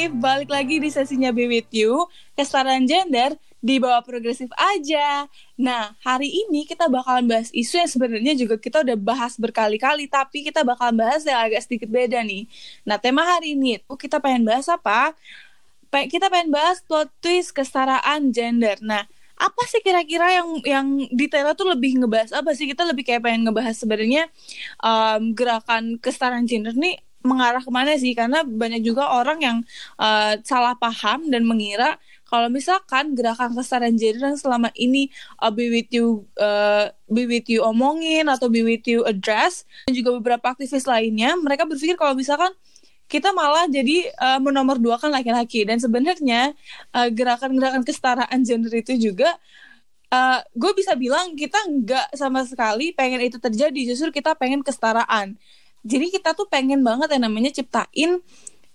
Progresif, balik lagi di sesinya Be With You, kesetaraan gender di bawah progresif aja. Nah, hari ini kita bakalan bahas isu yang sebenarnya juga kita udah bahas berkali-kali, tapi kita bakalan bahas yang agak sedikit beda nih. Nah, tema hari ini itu kita pengen bahas apa? Kita pengen bahas plot twist kesetaraan gender. Nah, apa sih kira-kira yang yang detailnya tuh lebih ngebahas apa sih? Kita lebih kayak pengen ngebahas sebenarnya um, gerakan kesetaraan gender nih mengarah ke mana sih? Karena banyak juga orang yang uh, salah paham dan mengira kalau misalkan gerakan kesetaraan gender yang selama ini uh, be with you uh, be with you omongin atau be with you address dan juga beberapa aktivis lainnya mereka berpikir kalau misalkan kita malah jadi uh, menomorduakan laki-laki. Dan sebenarnya uh, gerakan-gerakan kesetaraan gender itu juga uh, gue bisa bilang kita nggak sama sekali pengen itu terjadi. Justru kita pengen kesetaraan jadi kita tuh pengen banget yang namanya ciptain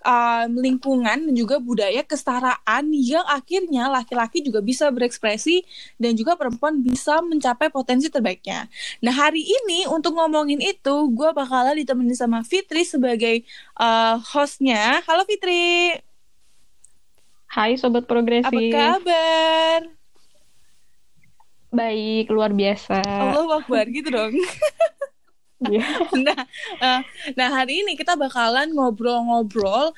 um, lingkungan dan juga budaya kesetaraan yang akhirnya laki-laki juga bisa berekspresi dan juga perempuan bisa mencapai potensi terbaiknya. Nah hari ini untuk ngomongin itu gue bakalan ditemenin sama Fitri sebagai uh, hostnya. Halo Fitri, Hai Sobat Progresif. apa kabar? Baik, luar biasa. Allah Akbar gitu dong. Iya. nah, eh, nah hari ini kita bakalan ngobrol-ngobrol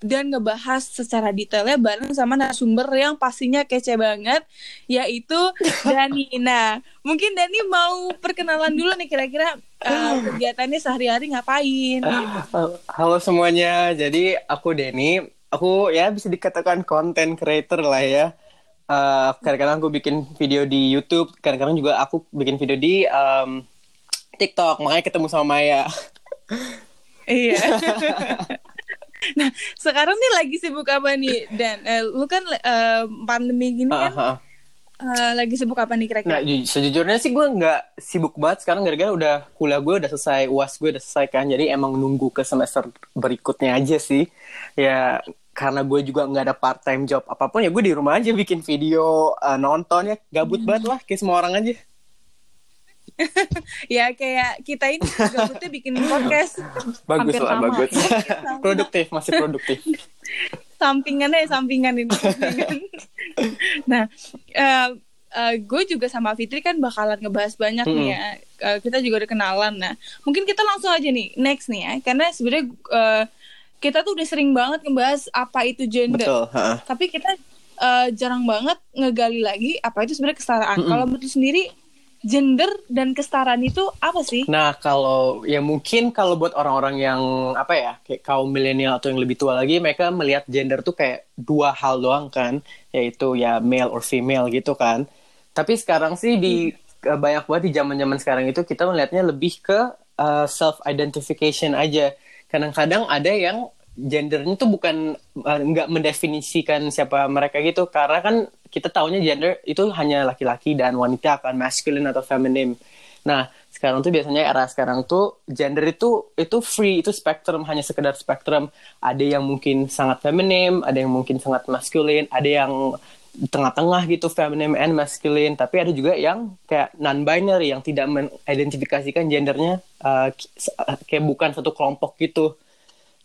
dan ngebahas secara detailnya bareng sama narasumber yang pastinya kece banget yaitu Dani. Nah, mungkin Dani mau perkenalan dulu nih kira-kira eh, kegiatannya sehari-hari ngapain? Halo semuanya, jadi aku Denny. Aku ya bisa dikatakan content creator lah ya. Eh, kadang-kadang aku bikin video di YouTube, kadang-kadang juga aku bikin video di em, TikTok. Makanya ketemu sama Maya. Iya. nah, sekarang nih lagi sibuk apa nih Dan? Eh, lu kan eh, pandemi gini kan Ah, ah. eh, lagi sibuk apa nih kira-kira? Nah, ju- sejujurnya sih gue nggak sibuk banget sekarang gara-gara udah kuliah gue udah selesai, uas gue udah selesai kan. Jadi emang nunggu ke semester berikutnya aja sih. Ya karena gue juga nggak ada part time job apa pun ya gue di rumah aja bikin video eh, nonton ya gabut banget lah kayak semua orang aja. ya kayak kita ini gabutnya bikin podcast Bagus Hampir lah, sama. bagus. Produktif, masih produktif. sampingan ya sampingan ini sampingan. nah eh, eh, gue juga sama Fitri kan bakalan ngebahas banyak nih ya Eh, kita juga udah kenalan nah mungkin kita langsung aja nih next nih ya karena sebenarnya eh, kita tuh udah sering banget ngebahas apa itu gender Betul. ha. tapi kita eh, jarang banget ngegali lagi apa itu sebenarnya kesetaraan Mm-mm. kalau menurut sendiri gender dan kesetaraan itu apa sih Nah, kalau ya mungkin kalau buat orang-orang yang apa ya, kayak kaum milenial atau yang lebih tua lagi, mereka melihat gender tuh kayak dua hal doang kan, yaitu ya male or female gitu kan. Tapi sekarang sih di eh, banyak banget di zaman-zaman sekarang itu kita melihatnya lebih ke eh, self identification aja. Kadang-kadang ada yang gendernya tuh bukan eh, nggak mendefinisikan siapa mereka gitu karena kan kita taunya gender itu hanya laki-laki dan wanita kan masculine atau feminine. Nah, sekarang tuh biasanya era sekarang tuh gender itu itu free, itu spektrum hanya sekedar spektrum. Ada yang mungkin sangat feminim, ada yang mungkin sangat masculine, ada yang tengah-tengah gitu feminine and masculine, tapi ada juga yang kayak non-binary yang tidak mengidentifikasikan gendernya uh, kayak bukan satu kelompok gitu.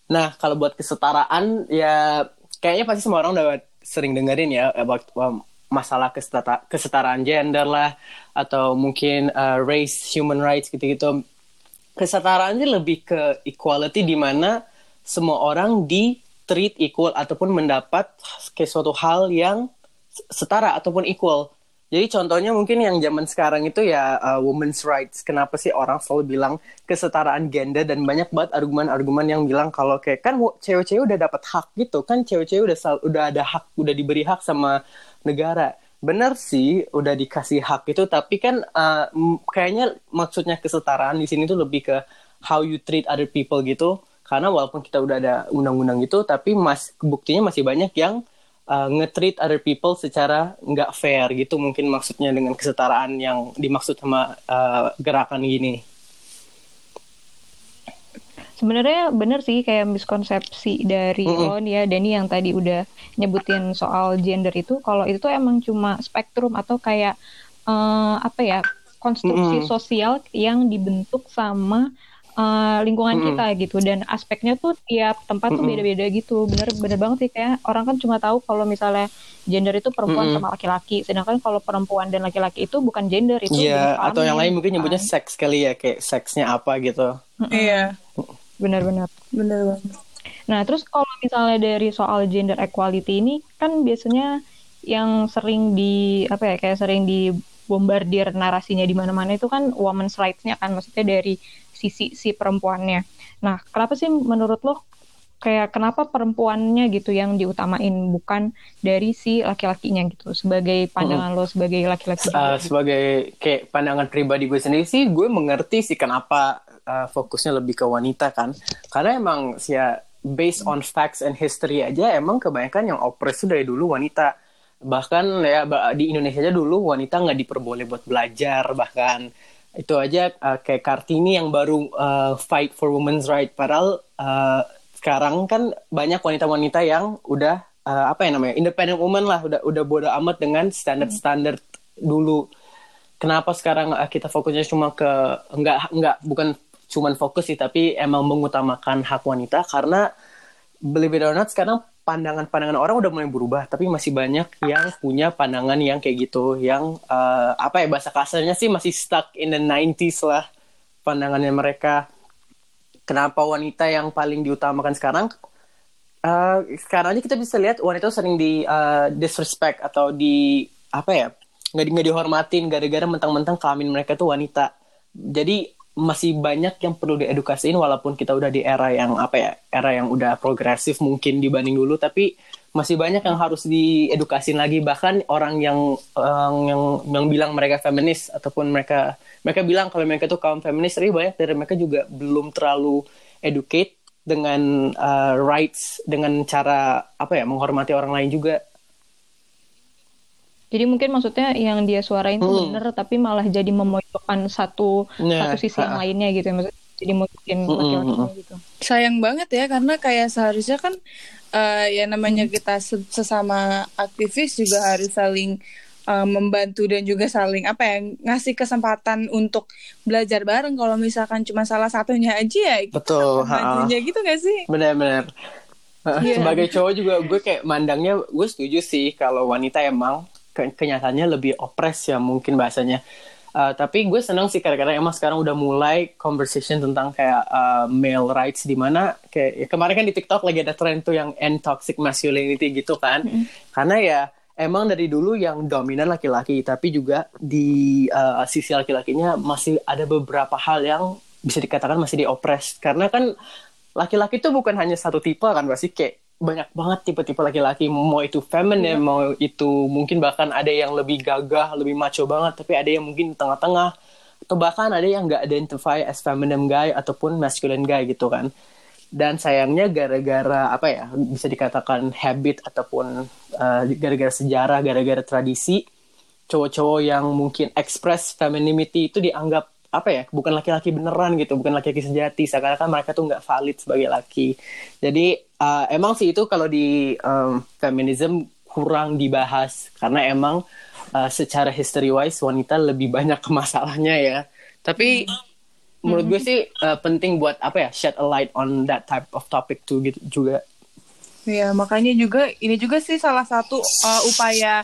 Nah, kalau buat kesetaraan ya kayaknya pasti semua orang udah sering dengerin ya about um, masalah kesetara- kesetaraan gender lah atau mungkin uh, race, human rights gitu-gitu. Kesetaraan ini lebih ke equality di mana semua orang di treat equal ataupun mendapat kayak suatu hal yang setara ataupun equal. Jadi contohnya mungkin yang zaman sekarang itu ya uh, women's rights. Kenapa sih orang selalu bilang kesetaraan gender dan banyak banget argumen-argumen yang bilang kalau kayak kan cewek-cewek udah dapat hak gitu kan cewek-cewek udah sal- udah ada hak udah diberi hak sama negara. benar sih udah dikasih hak itu tapi kan uh, kayaknya maksudnya kesetaraan di sini tuh lebih ke how you treat other people gitu karena walaupun kita udah ada undang-undang itu tapi mas buktinya masih banyak yang uh, nge-treat other people secara nggak fair gitu mungkin maksudnya dengan kesetaraan yang dimaksud sama uh, gerakan gini Sebenarnya bener sih kayak miskonsepsi dari Mm-mm. lo nih ya Dani yang tadi udah nyebutin soal gender itu kalau itu tuh emang cuma spektrum atau kayak eh, apa ya konstruksi Mm-mm. sosial yang dibentuk sama eh, lingkungan Mm-mm. kita gitu dan aspeknya tuh tiap tempat tuh Mm-mm. beda-beda gitu bener bener banget sih kayak orang kan cuma tahu kalau misalnya gender itu perempuan Mm-mm. sama laki-laki sedangkan kalau perempuan dan laki-laki itu bukan gender itu jenis atau yang lain mungkin nyebutnya kan. seks kali ya, kayak seksnya apa gitu. Iya, bener-bener bener banget. Nah, terus kalau misalnya dari soal gender equality ini kan biasanya yang sering di apa ya kayak sering dibombardir narasinya di mana-mana itu kan women's rights-nya kan maksudnya dari sisi si perempuannya. Nah, kenapa sih menurut lo kayak kenapa perempuannya gitu yang diutamain bukan dari si laki-lakinya gitu sebagai pandangan lo sebagai laki-laki Uh, gitu. sebagai kayak pandangan pribadi gue sendiri sih, gue mengerti sih kenapa uh, fokusnya lebih ke wanita kan. Karena emang sih ya based on facts and history aja emang kebanyakan yang oppress tuh dari dulu wanita. Bahkan ya di Indonesia aja dulu wanita nggak diperboleh buat belajar bahkan itu aja uh, kayak Kartini yang baru uh, fight for women's right. Padahal uh, sekarang kan banyak wanita-wanita yang udah uh, apa ya namanya independent woman lah. Udah udah bodo amat dengan standar-standar dulu. Kenapa sekarang uh, kita fokusnya cuma ke enggak enggak bukan cuman fokus sih tapi emang mengutamakan hak wanita. Karena believe it or not sekarang pandangan-pandangan orang udah mulai berubah tapi masih banyak yang punya pandangan yang kayak gitu yang uh, apa ya bahasa kasarnya sih masih stuck in the 90s lah pandangannya mereka. Kenapa wanita yang paling diutamakan sekarang? Eh, sekarang aja kita bisa lihat wanita sering di uh, disrespect atau di apa ya nggak di, dihormatin gara-gara mentang-mentang kelamin mereka tuh wanita. Jadi masih banyak yang perlu diedukasiin walaupun kita udah di era yang apa ya era yang udah progresif mungkin dibanding dulu tapi masih banyak yang harus diedukasiin lagi. Bahkan orang yang eh, yang yang bilang mereka feminis ataupun mereka mereka bilang kalau mereka tuh kaum feminis tapi banyak dari mereka juga belum terlalu educate dengan uh, rights dengan cara apa ya menghormati orang lain juga Jadi mungkin maksudnya yang dia suarain tuh Hmm. bener tapi malah jadi memojokkan satu Nah, satu sisi yang ha-ha. lainnya gitu ya maksudnya jadi Mm-mm, laki-lakinya mm-mm. gitu. Sayang banget ya karena kayak seharusnya kan eh, ya namanya kita se- sesama aktivis juga harus saling eh, membantu dan juga saling apa ya ngasih kesempatan untuk belajar bareng kalau misalkan cuma salah satunya aja ya kita Betul, majunya gitu gak sih? benar-benar Uh, Iya. sebagai cowok juga gue kayak mandangnya gue setuju sih kalau wanita emang ke- kenyataannya lebih oppress ya mungkin bahasanya. Uh, tapi gue senang sih kadang-kadang emang sekarang udah mulai conversation tentang kayak uh, male rights di mana kayak ya kemarin kan di TikTok lagi ada tren tuh yang end toxic masculinity gitu kan. Karena ya emang dari dulu yang dominan laki-laki tapi juga di uh, sisi laki-lakinya masih ada beberapa hal yang bisa dikatakan masih diopres karena kan laki-laki tuh bukan hanya satu tipe kan pasti kayak banyak banget tipe-tipe laki-laki. Mau itu feminine mau itu mungkin bahkan ada yang lebih gagah lebih macho banget tapi ada yang mungkin tengah-tengah. Atau bahkan ada yang nggak identify as feminine guy ataupun masculine guy gitu kan. Dan sayangnya gara-gara apa ya bisa dikatakan habit ataupun uh, gara-gara sejarah gara-gara tradisi cowok-cowok yang mungkin express femininity itu dianggap apa ya bukan laki-laki beneran gitu bukan laki-laki sejati. Seakan-akan mereka tuh nggak valid sebagai laki. Jadi uh, emang sih itu kalau di um, feminism kurang dibahas. Karena emang uh, secara history wise wanita lebih banyak masalahnya ya. Tapi menurut gue sih uh, penting buat apa ya shed a light on that type of topic tuh gitu juga. Iya, makanya juga ini juga sih salah satu uh, upaya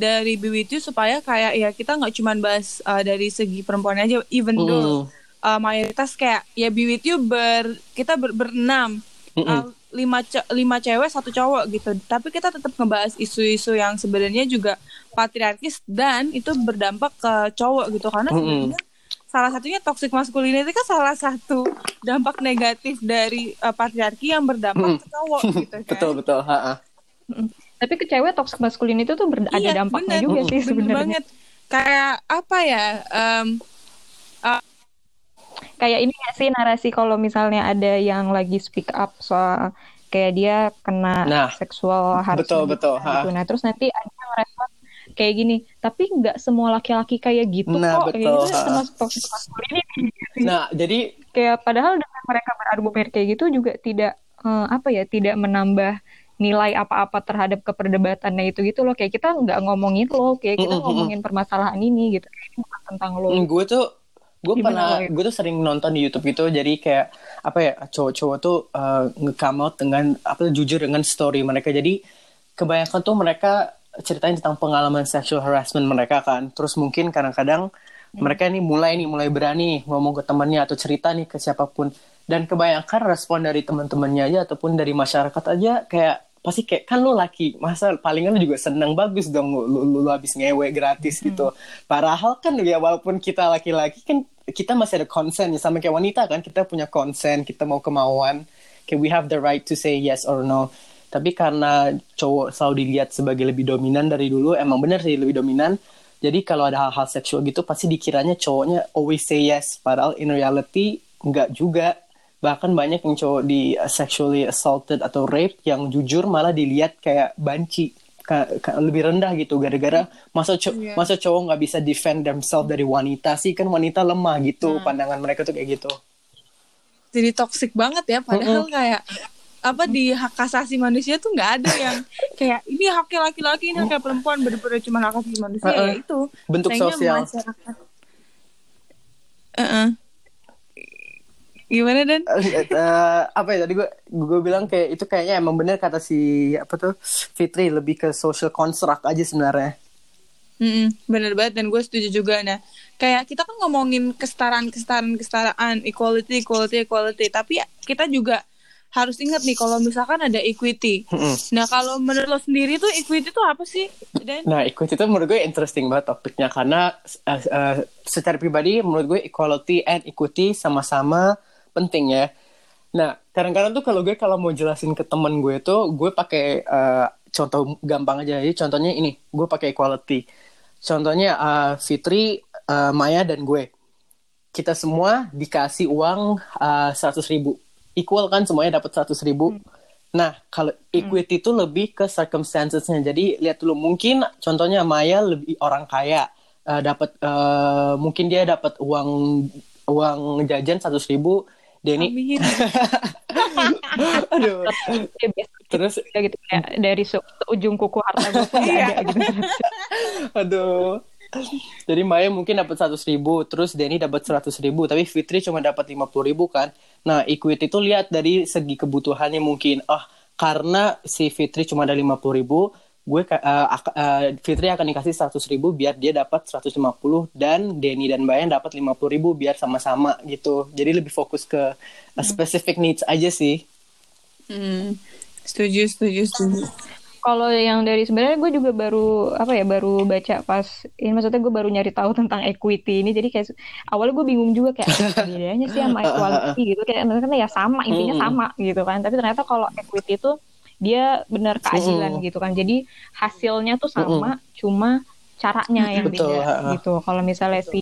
dari BWT supaya kayak ya kita nggak cuman bahas uh, dari segi perempuan aja, even though uh, mayoritas kayak ya BWT ber kita ber, berenam uh, lima ce- lima cewek satu cowok gitu, tapi kita tetap ngebahas isu-isu yang sebenarnya juga patriarkis dan itu berdampak ke cowok gitu karena Mm-mm. sebenarnya salah satunya toxic masculinity kan salah satu dampak negatif dari uh, patriarki yang berdampak Mm. ke cowok gitu kan. betul betul ha-ha. Tapi ke cewek toxic masculinity itu tuh ber- ada Iya, dampaknya bener. juga sih sebenarnya. banget. Kayak apa ya? em, Kayak ini gak sih narasi kalau misalnya ada yang lagi speak up soal kayak dia kena Nah, seksual harassment betul, betul, gitu. ha. Nah, terus nanti ada yang respon kayak gini, tapi nggak semua laki-laki kayak gitu Nah, kok. Kayak betul, gitu ha. termasuk toxic masculinity. Nah, jadi kayak padahal dengan mereka berargumen kayak gitu juga tidak eh, apa ya tidak menambah nilai apa-apa terhadap keperdebatannya itu gitu loh. Kayak kita nggak ngomongin lo kayak kita Mm-mm, mm-mm. ngomongin permasalahan ini gitu. Ini tentang lo. Gue tuh gue pernah gue tuh sering nonton di YouTube gitu. Jadi kayak apa ya cowok-cowok tuh uh, nge-come out dengan apa jujur dengan story mereka. Jadi kebanyakan tuh mereka ceritain tentang pengalaman sexual harassment mereka kan. Terus mungkin kadang-kadang mereka nih mulai nih mulai berani ngomong ke temannya atau cerita nih ke siapa pun. Dan kebanyakan respon dari teman-temannya aja ataupun dari masyarakat aja kayak pasti kayak kan lu laki masa palingan lu juga seneng bagus dong lu, lu, lu, lu habis ngewe gratis gitu. Padahal kan ya walaupun kita laki-laki kan kita masih ada konsen ya sama kayak wanita kan kita punya konsen kita mau kemauan kayak we have the right to say yes or no. Tapi karena cowok selalu dilihat sebagai lebih dominan dari dulu emang bener sih lebih dominan. Jadi kalau ada hal-hal seksual gitu pasti dikiranya cowoknya always say yes. Padahal in reality enggak juga bahkan banyak yang cowok di uh, sexually assaulted atau rape yang jujur malah dilihat kayak banci ka- ka- lebih rendah gitu gara-gara masa co- Iya. masa cowok nggak bisa defend themselves dari wanita sih kan wanita lemah gitu pandangan mereka tuh kayak gitu jadi toxic banget ya padahal kayak apa di hak asasi manusia tuh nggak ada yang kayak ini haknya laki-laki ini haknya perempuan bener-bener cuma hak asasi manusia Uh-uh. ya itu Bentuk Sayangnya sosial. masyarakat Uh-uh. Gimana dan? Eh, apa ya tadi gue gue bilang kayak itu kayaknya emang bener kata si apa tuh Fitri lebih ke social construct aja sebenarnya. Mm-mm, bener banget dan gue setuju juga. Nah kayak kita kan ngomongin kesetaraan kesetaraan kesetaraan equality equality equality tapi kita juga harus ingat nih kalau misalkan ada equity. Mm-mm. nah kalau menurut lo sendiri tuh equity tuh apa sih dan? Nah, equity itu menurut gue interesting banget topiknya karena uh, uh, secara pribadi menurut gue equality and equity sama-sama penting ya. Nah, kadang-kadang tuh kalau gue kalau mau jelasin ke temen gue tuh gue pakai uh, contoh gampang aja. Jadi contohnya ini, gue pakai equality. Contohnya uh, Fitri, uh, Maya dan gue. Kita semua dikasih uang uh, 100 ribu. Equal kan semuanya dapat 100 ribu. Nah, kalau equity itu lebih ke circumstancesnya. Jadi lihat dulu mungkin contohnya Maya lebih orang kaya eh, dapat eh, mungkin dia dapat uang uang jajan 100 ribu. Denny, Amin. aduh. Ya, biasa Terus, ya gitu kayak dari ujung kuku harta gue pun nggak ada gitu aduh. Jadi Maya mungkin dapat 100 ribu, terus Denny dapat 100 ribu, tapi Fitri cuma dapat 50 ribu kan. Nah, equity itu lihat dari segi kebutuhannya mungkin. Ah, karena si Fitri cuma ada 50 ribu, gue eh, ak- eh, Fitri akan dikasih 100 ribu biar dia dapat 150 dan Denny dan Bayan dapat 50 ribu biar sama-sama gitu. Jadi lebih fokus ke uh, specific needs aja sih. Hmm. setuju setuju setuju kalau yang dari sebenarnya gue juga baru apa ya baru baca pas ini maksudnya gue baru nyari tahu tentang equity ini jadi kayak awalnya gue bingung juga kayak apa bedanya sih sama equality gitu kayak maksudnya ya sama intinya Mm-mm. sama gitu kan tapi ternyata kalau equity itu dia benar keadilan Mm-mm. gitu kan. Jadi hasilnya tuh sama cuma caranya yang Betul, beda gitu. Kalau misalnya si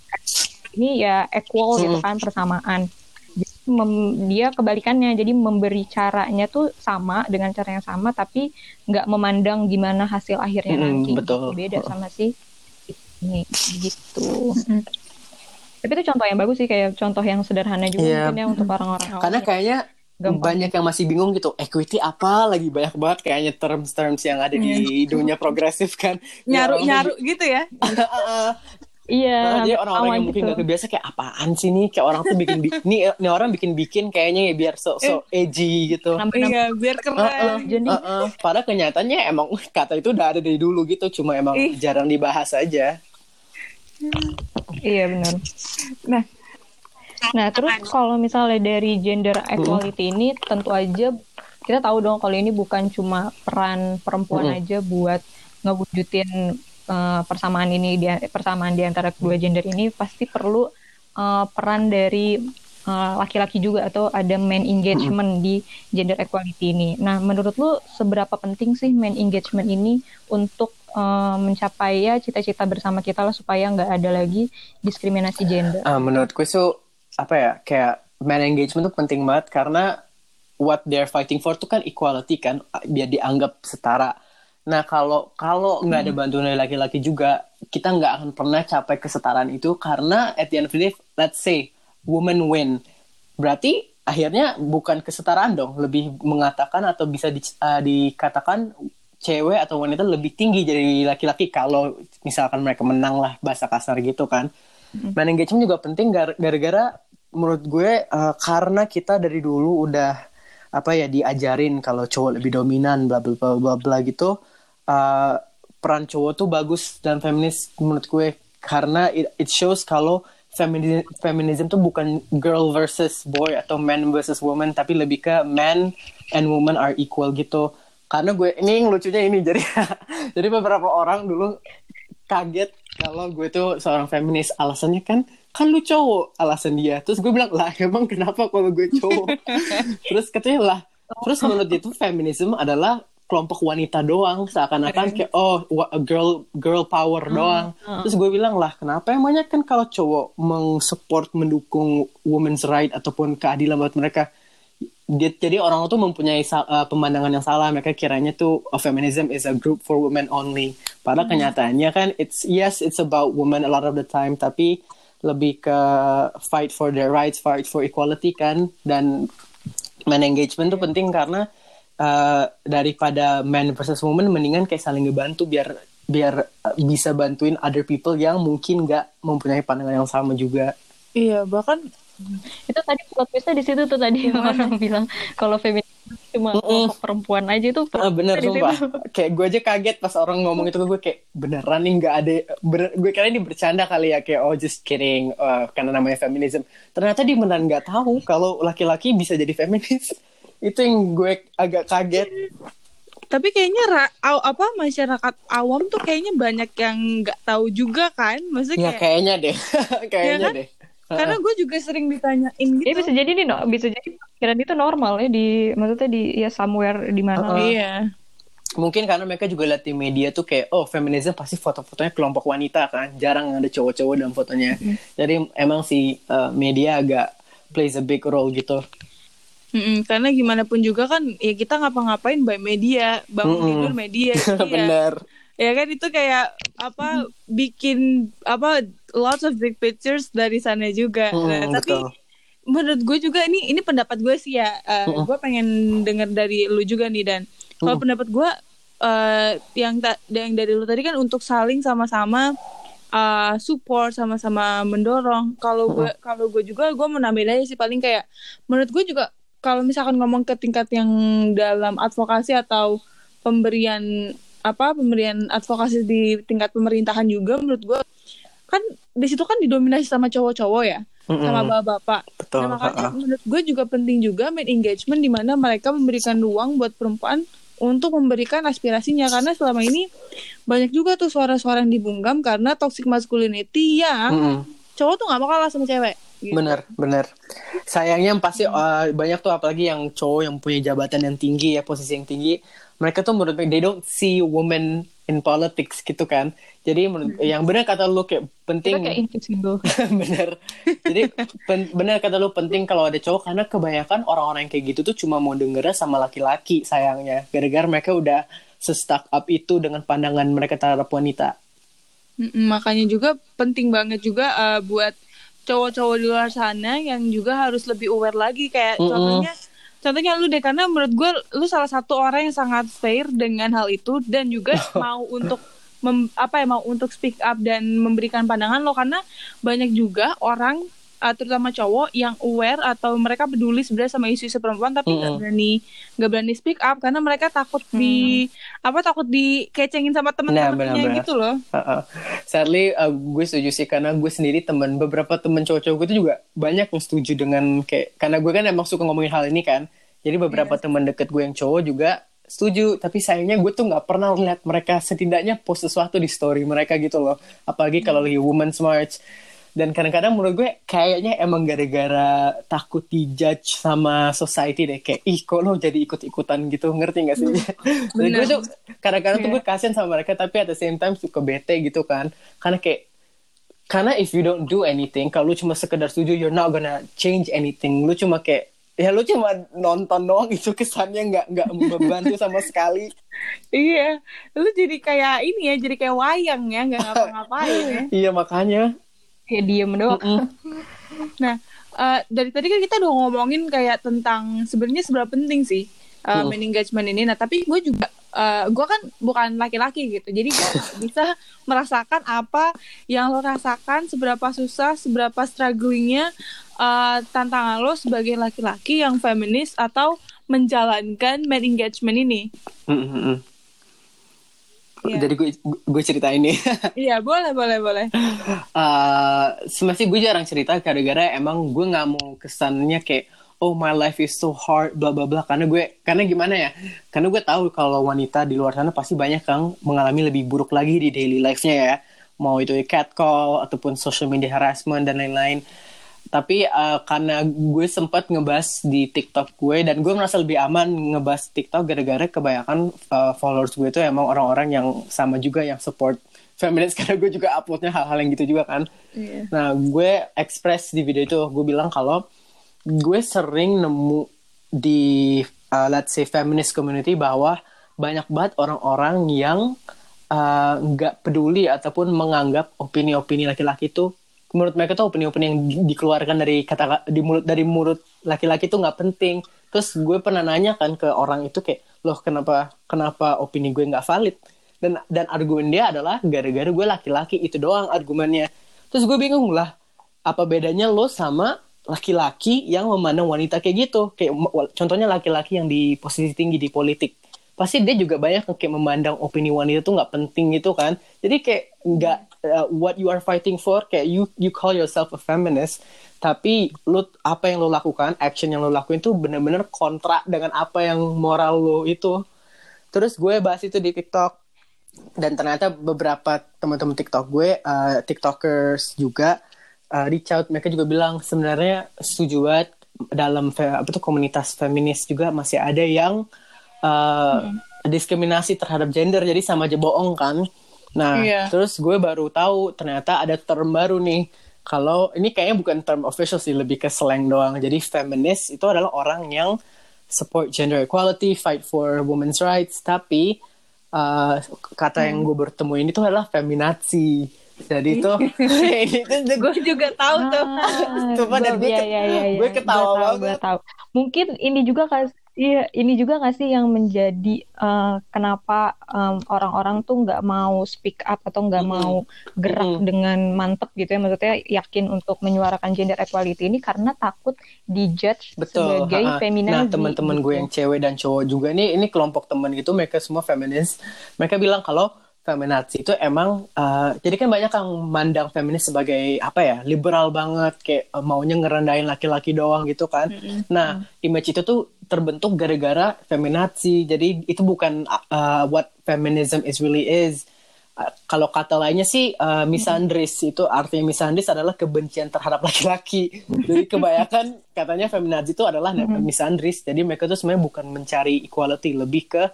ini ya equal gitu Mm-mm. kan persamaan. Jadi mem- dia kebalikannya. Jadi memberi caranya tuh sama dengan cara yang sama tapi nggak memandang gimana hasil akhirnya Mm-mm, nanti. betul. beda sama si ini gitu. Tapi itu contoh yang bagus sih kayak contoh yang sederhana juga mungkin ya untuk orang-orang Karena ya. kayaknya Gampang. banyak yang masih bingung gitu. Equity apa lagi banyak banget kayaknya terms-terms yang ada di dunia progresif kan. nyaru Ya, nyaru gitu ya iya hampir orang-orang yang mungkin gitu. gak kebiasa kayak apaan sih nih kayak orang tuh bikin bi- nih, nih orang bikin bikin kayaknya ya biar so so edgy gitu. Iya biar keren Heeh, jadi heeh. Padahal kenyataannya emang kata itu udah ada dari dulu gitu, cuma emang Ih. jarang dibahas aja. iya benar nah Nah, terus kalau misalnya dari gender equality ini tentu aja kita tahu dong kalau ini bukan cuma peran perempuan Mm-mm. aja buat ngewujudin eh, persamaan ini di persamaan di antara kedua gender ini pasti perlu eh, peran dari uh, laki-laki juga atau ada man engagement di gender equality ini. Nah, menurut lu seberapa penting sih man engagement ini untuk uh, mencapai ya cita-cita bersama kita lah supaya nggak ada lagi diskriminasi gender? Uh, menurut gue so apa ya kayak man engagement tuh penting banget karena what they're fighting for tuh kan equality kan biar dianggap setara. Nah kalau kalau nggak ada bantuan dari laki-laki juga kita nggak akan pernah capai kesetaraan itu karena at the end of the day let's say woman win berarti akhirnya bukan kesetaraan dong lebih mengatakan atau bisa di, uh, dikatakan cewek atau wanita lebih tinggi dari laki-laki kalau misalkan mereka menang lah bahasa kasar gitu kan. Mm-hmm. Man engagement juga penting gara-gara menurut gue uh, karena kita dari dulu udah apa ya diajarin kalau cowok lebih dominan bla bla bla bla bla gitu uh, peran cowok tuh bagus dan feminis menurut gue. Karena it, it shows kalau feminism, feminism tuh bukan girl versus boy atau man versus woman tapi lebih ke man and woman are equal gitu. Karena gue ini lucunya ini jadi jadi beberapa orang dulu kaget kalau gue tuh seorang feminis. Alasannya kan kan lu cowok alasan dia. Terus gue bilang lah emang kenapa kalau gue cowok? Terus katanya lah terus menurut dia tuh feminisme adalah kelompok wanita doang seakan-akan kayak oh girl girl power hmm, doang. hmm. terus gue bilang lah kenapa emangnya kan kalau cowok mengsupport mendukung women's right ataupun keadilan buat mereka jadi orang tuh mempunyai uh, pemandangan yang salah. Mereka kiranya tuh oh, feminism is a group for women only. Padahal hmm. kenyataannya kan it's yes it's about women a lot of the time tapi lebih ke fight for their rights, fight for equality kan dan man engagement tuh penting karena uh, daripada man versus woman mendingan kayak saling ngebantu biar biar uh, bisa bantuin other people yang mungkin nggak mempunyai pandangan yang sama juga. Iya, bahkan itu tadi plot di situ tuh tadi orang bilang kalau feminis cuma mm -mm. perempuan aja itu ah, bener sumpah. kayak gue aja kaget pas orang ngomong itu gue kayak beneran nih nggak ada bener, gue kira ini bercanda kali ya. Kayak oh just kidding uh, karena namanya feminism. Ternyata dia beneran nggak tahu kalau laki-laki bisa jadi feminis. Itu yang gue agak kaget. Tapi kayaknya ra, aw, apa masyarakat awam tuh kayaknya banyak yang nggak tahu juga kan? Maksudnya ya, kayaknya deh. Kayaknya ya kan? deh karena gue juga sering ditanyain gitu. Ya bisa jadi nih, no, bisa jadi pikiran itu normal ya di maksudnya di ya somewhere di mana. Uh -uh. Iya. Mungkin karena mereka juga lihat di media tuh kayak oh feminisme pasti foto-fotonya kelompok wanita kan, jarang ada cowok-cowok dalam fotonya. Mm. Jadi emang si uh, media agak plays a big role gitu. Mm -mm, karena gimana pun juga kan ya kita ngapa-ngapain by media, bangun mm -mm. tidur media. iya. Bener ya kan itu kayak apa bikin apa lots of big pictures dari sana juga. Hmm, nah, tapi menurut gue juga ini ini pendapat gue sih ya. Uh, hmm. gue pengen dengar dari lu juga nih dan. Kalau hmm. pendapat gue uh, yang tak yang dari lu tadi kan untuk saling sama-sama uh, support sama-sama mendorong. Kalau gue kalau gue juga gue mau nambahin aja sih. Paling kayak menurut gue juga kalau misalkan ngomong ke tingkat yang dalam advokasi atau pemberian apa pemberian advokasi di tingkat pemerintahan juga menurut gue kan di situ kan didominasi sama cowok-cowok ya mm-hmm. sama bapak-bapak. Nah makanya menurut gue juga penting juga main engagement di mana mereka memberikan ruang buat perempuan untuk memberikan aspirasinya karena selama ini banyak juga tuh suara-suara yang dibungkam karena toxic masculinity yang mm-hmm. cowok tuh nggak mau kalah sama cewek. Gitu. Bener, bener. Sayangnya pasti uh, banyak tuh apalagi yang cowok yang punya jabatan yang tinggi ya posisi yang tinggi mereka tuh menurut they don't see women in politics gitu kan jadi hmm. yang benar kata lu kayak penting kayak bener jadi pen, benar kata lu penting kalau ada cowok karena kebanyakan orang-orang yang kayak gitu tuh cuma mau dengernya sama laki-laki sayangnya. Gara-gara mereka udah se-stuck up itu dengan pandangan mereka terhadap wanita. Makanya juga penting banget juga uh, buat cowok-cowok di luar sana yang juga harus lebih aware lagi. Kayak mm -hmm. contohnya contohnya lu deh karena menurut gue lu salah satu orang yang sangat fair dengan hal itu dan juga mau untuk mem, apa ya mau untuk speak up dan memberikan pandangan lo karena banyak juga orang uh, terutama cowok yang aware atau mereka peduli sebenarnya sama isu-isu perempuan tapi nggak mm. berani nggak berani speak up karena mereka takut mm. di apa takut dikecengin sama teman-temannya nah, gitu loh. Uh -uh. Sadly uh, gue setuju sih karena gue sendiri teman beberapa teman cowok-cowok gue itu juga banyak yang setuju dengan kayak karena gue kan emang suka ngomongin hal ini kan. Jadi beberapa yeah. teman deket gue yang cowok juga setuju tapi sayangnya gue tuh nggak pernah lihat mereka setidaknya post sesuatu di story mereka gitu loh. Apalagi kalau lagi women's march. Dan kadang-kadang menurut gue kayaknya emang gara-gara takut dijudge sama society deh. Kayak ih kok lo jadi ikut-ikutan gitu? Ngerti gak sih? Jadi gue tuh kadang-kadang tuh gue kasian sama mereka tapi at the same time suka bete gitu kan. Karena kayak karena if you don't do anything kalau lu cuma sekedar setuju you're not gonna change anything. Lu cuma kayak ya lu cuma nonton doang itu kesannya nggak nggak membantu sama sekali. Iya lu jadi kayak ini ya jadi kayak wayang ya nggak ngapa-ngapain ya. Iya makanya. Kayak diem doang. Nah, eh, dari tadi kan kita udah ngomongin kayak tentang sebenarnya seberapa penting sih uh, main engagement ini. Nah, tapi gue juga, eh, gue kan bukan laki-laki gitu, jadi gue bisa merasakan apa yang lo rasakan, seberapa susah, seberapa strugglingnya eh, tantangan lo sebagai laki-laki yang feminis atau menjalankan main engagement ini. Mm-mm. Iya. jadi gue gue cerita ini Iya, boleh, boleh, boleh. uh, sebenarnya gue jarang cerita gara-gara emang gue nggak mau kesannya kayak oh my life is so hard bla bla bla karena gue karena gimana ya karena gue tahu kalau wanita di luar sana pasti banyak yang mengalami lebih buruk lagi di daily life-nya ya mau itu catcall ataupun social media harassment dan lain-lain tapi uh, karena gue sempat ngebahas di TikTok gue dan gue merasa lebih aman ngebahas TikTok gara-gara kebanyakan uh, followers gue itu emang orang-orang yang sama juga yang support feminis karena gue juga uploadnya hal-hal yang gitu juga kan Iya. Nah, gue express di video itu, gue bilang kalau gue sering nemu di, uh, let's say, feminist community bahwa banyak banget orang-orang yang uh, nggak peduli ataupun menganggap opini-opini laki-laki itu, menurut mereka tuh opini-opini yang di- dikeluarkan dari kata di mulut dari mulut laki-laki itu nggak penting. Terus gue pernah nanya kan ke orang itu kayak, loh kenapa kenapa opini gue nggak valid? Dan dan argumen dia adalah gara-gara gue laki-laki itu doang argumennya. Terus gue bingung lah, apa bedanya lo sama laki-laki yang memandang wanita kayak gitu? Kayak contohnya laki-laki yang di posisi tinggi di politik. Pasti dia juga banyak kayak memandang opini wanita tuh nggak penting gitu kan. Jadi kayak nggak uh, what you are fighting for kayak you you call yourself a feminist tapi lu apa yang lo lakukan action yang lo lakuin tuh bener-bener kontra dengan apa yang moral lo itu terus gue bahas itu di TikTok dan ternyata beberapa teman-teman TikTok gue, uh, TikTokers juga uh, reach out, mereka juga bilang sebenarnya setuju banget dalam apa tuh komunitas feminis juga masih ada yang diskriminasi terhadap gender, jadi sama aja bohong kan. Nah, Iya. terus gue baru tahu ternyata ada term baru nih. Kalau ini kayaknya bukan term official sih, lebih ke slang doang. Jadi feminis itu adalah orang yang support gender equality, fight for women's rights, tapi uh, kata yang gue bertemu ini tuh adalah feminazi. Jadi itu Gue juga tahu tuh. Sumpah, dan gue iya. gue ketawa Gua tahu, banget. gua tahu. Mungkin ini juga kas iya ini juga nggak sih yang menjadi eh, kenapa em, orang-orang tuh nggak mau speak up atau nggak Mm-mm. mau gerak Mm-mm. dengan mantep gitu ya maksudnya yakin untuk menyuarakan gender equality ini karena takut dijudge Betul. sebagai ha-ha. feminazi. Nah, teman-teman gue gitu. yang cewek dan cowok juga nih, ini kelompok teman gitu, mereka semua feminis. Mereka bilang kalau feminazi itu emang, uh, jadi kan banyak yang mandang feminis sebagai apa ya, liberal banget, kayak uh, maunya ngerendahin laki-laki doang gitu kan. Nah, image itu tuh terbentuk gara-gara feminazi. Jadi itu bukan uh, what feminism is really is. Uh, kalau kata lainnya sih uh, misandris itu artinya misandris adalah kebencian terhadap laki-laki. Jadi kebanyakan katanya feminazi itu adalah misandris. Jadi mereka tuh sebenarnya bukan mencari equality, lebih ke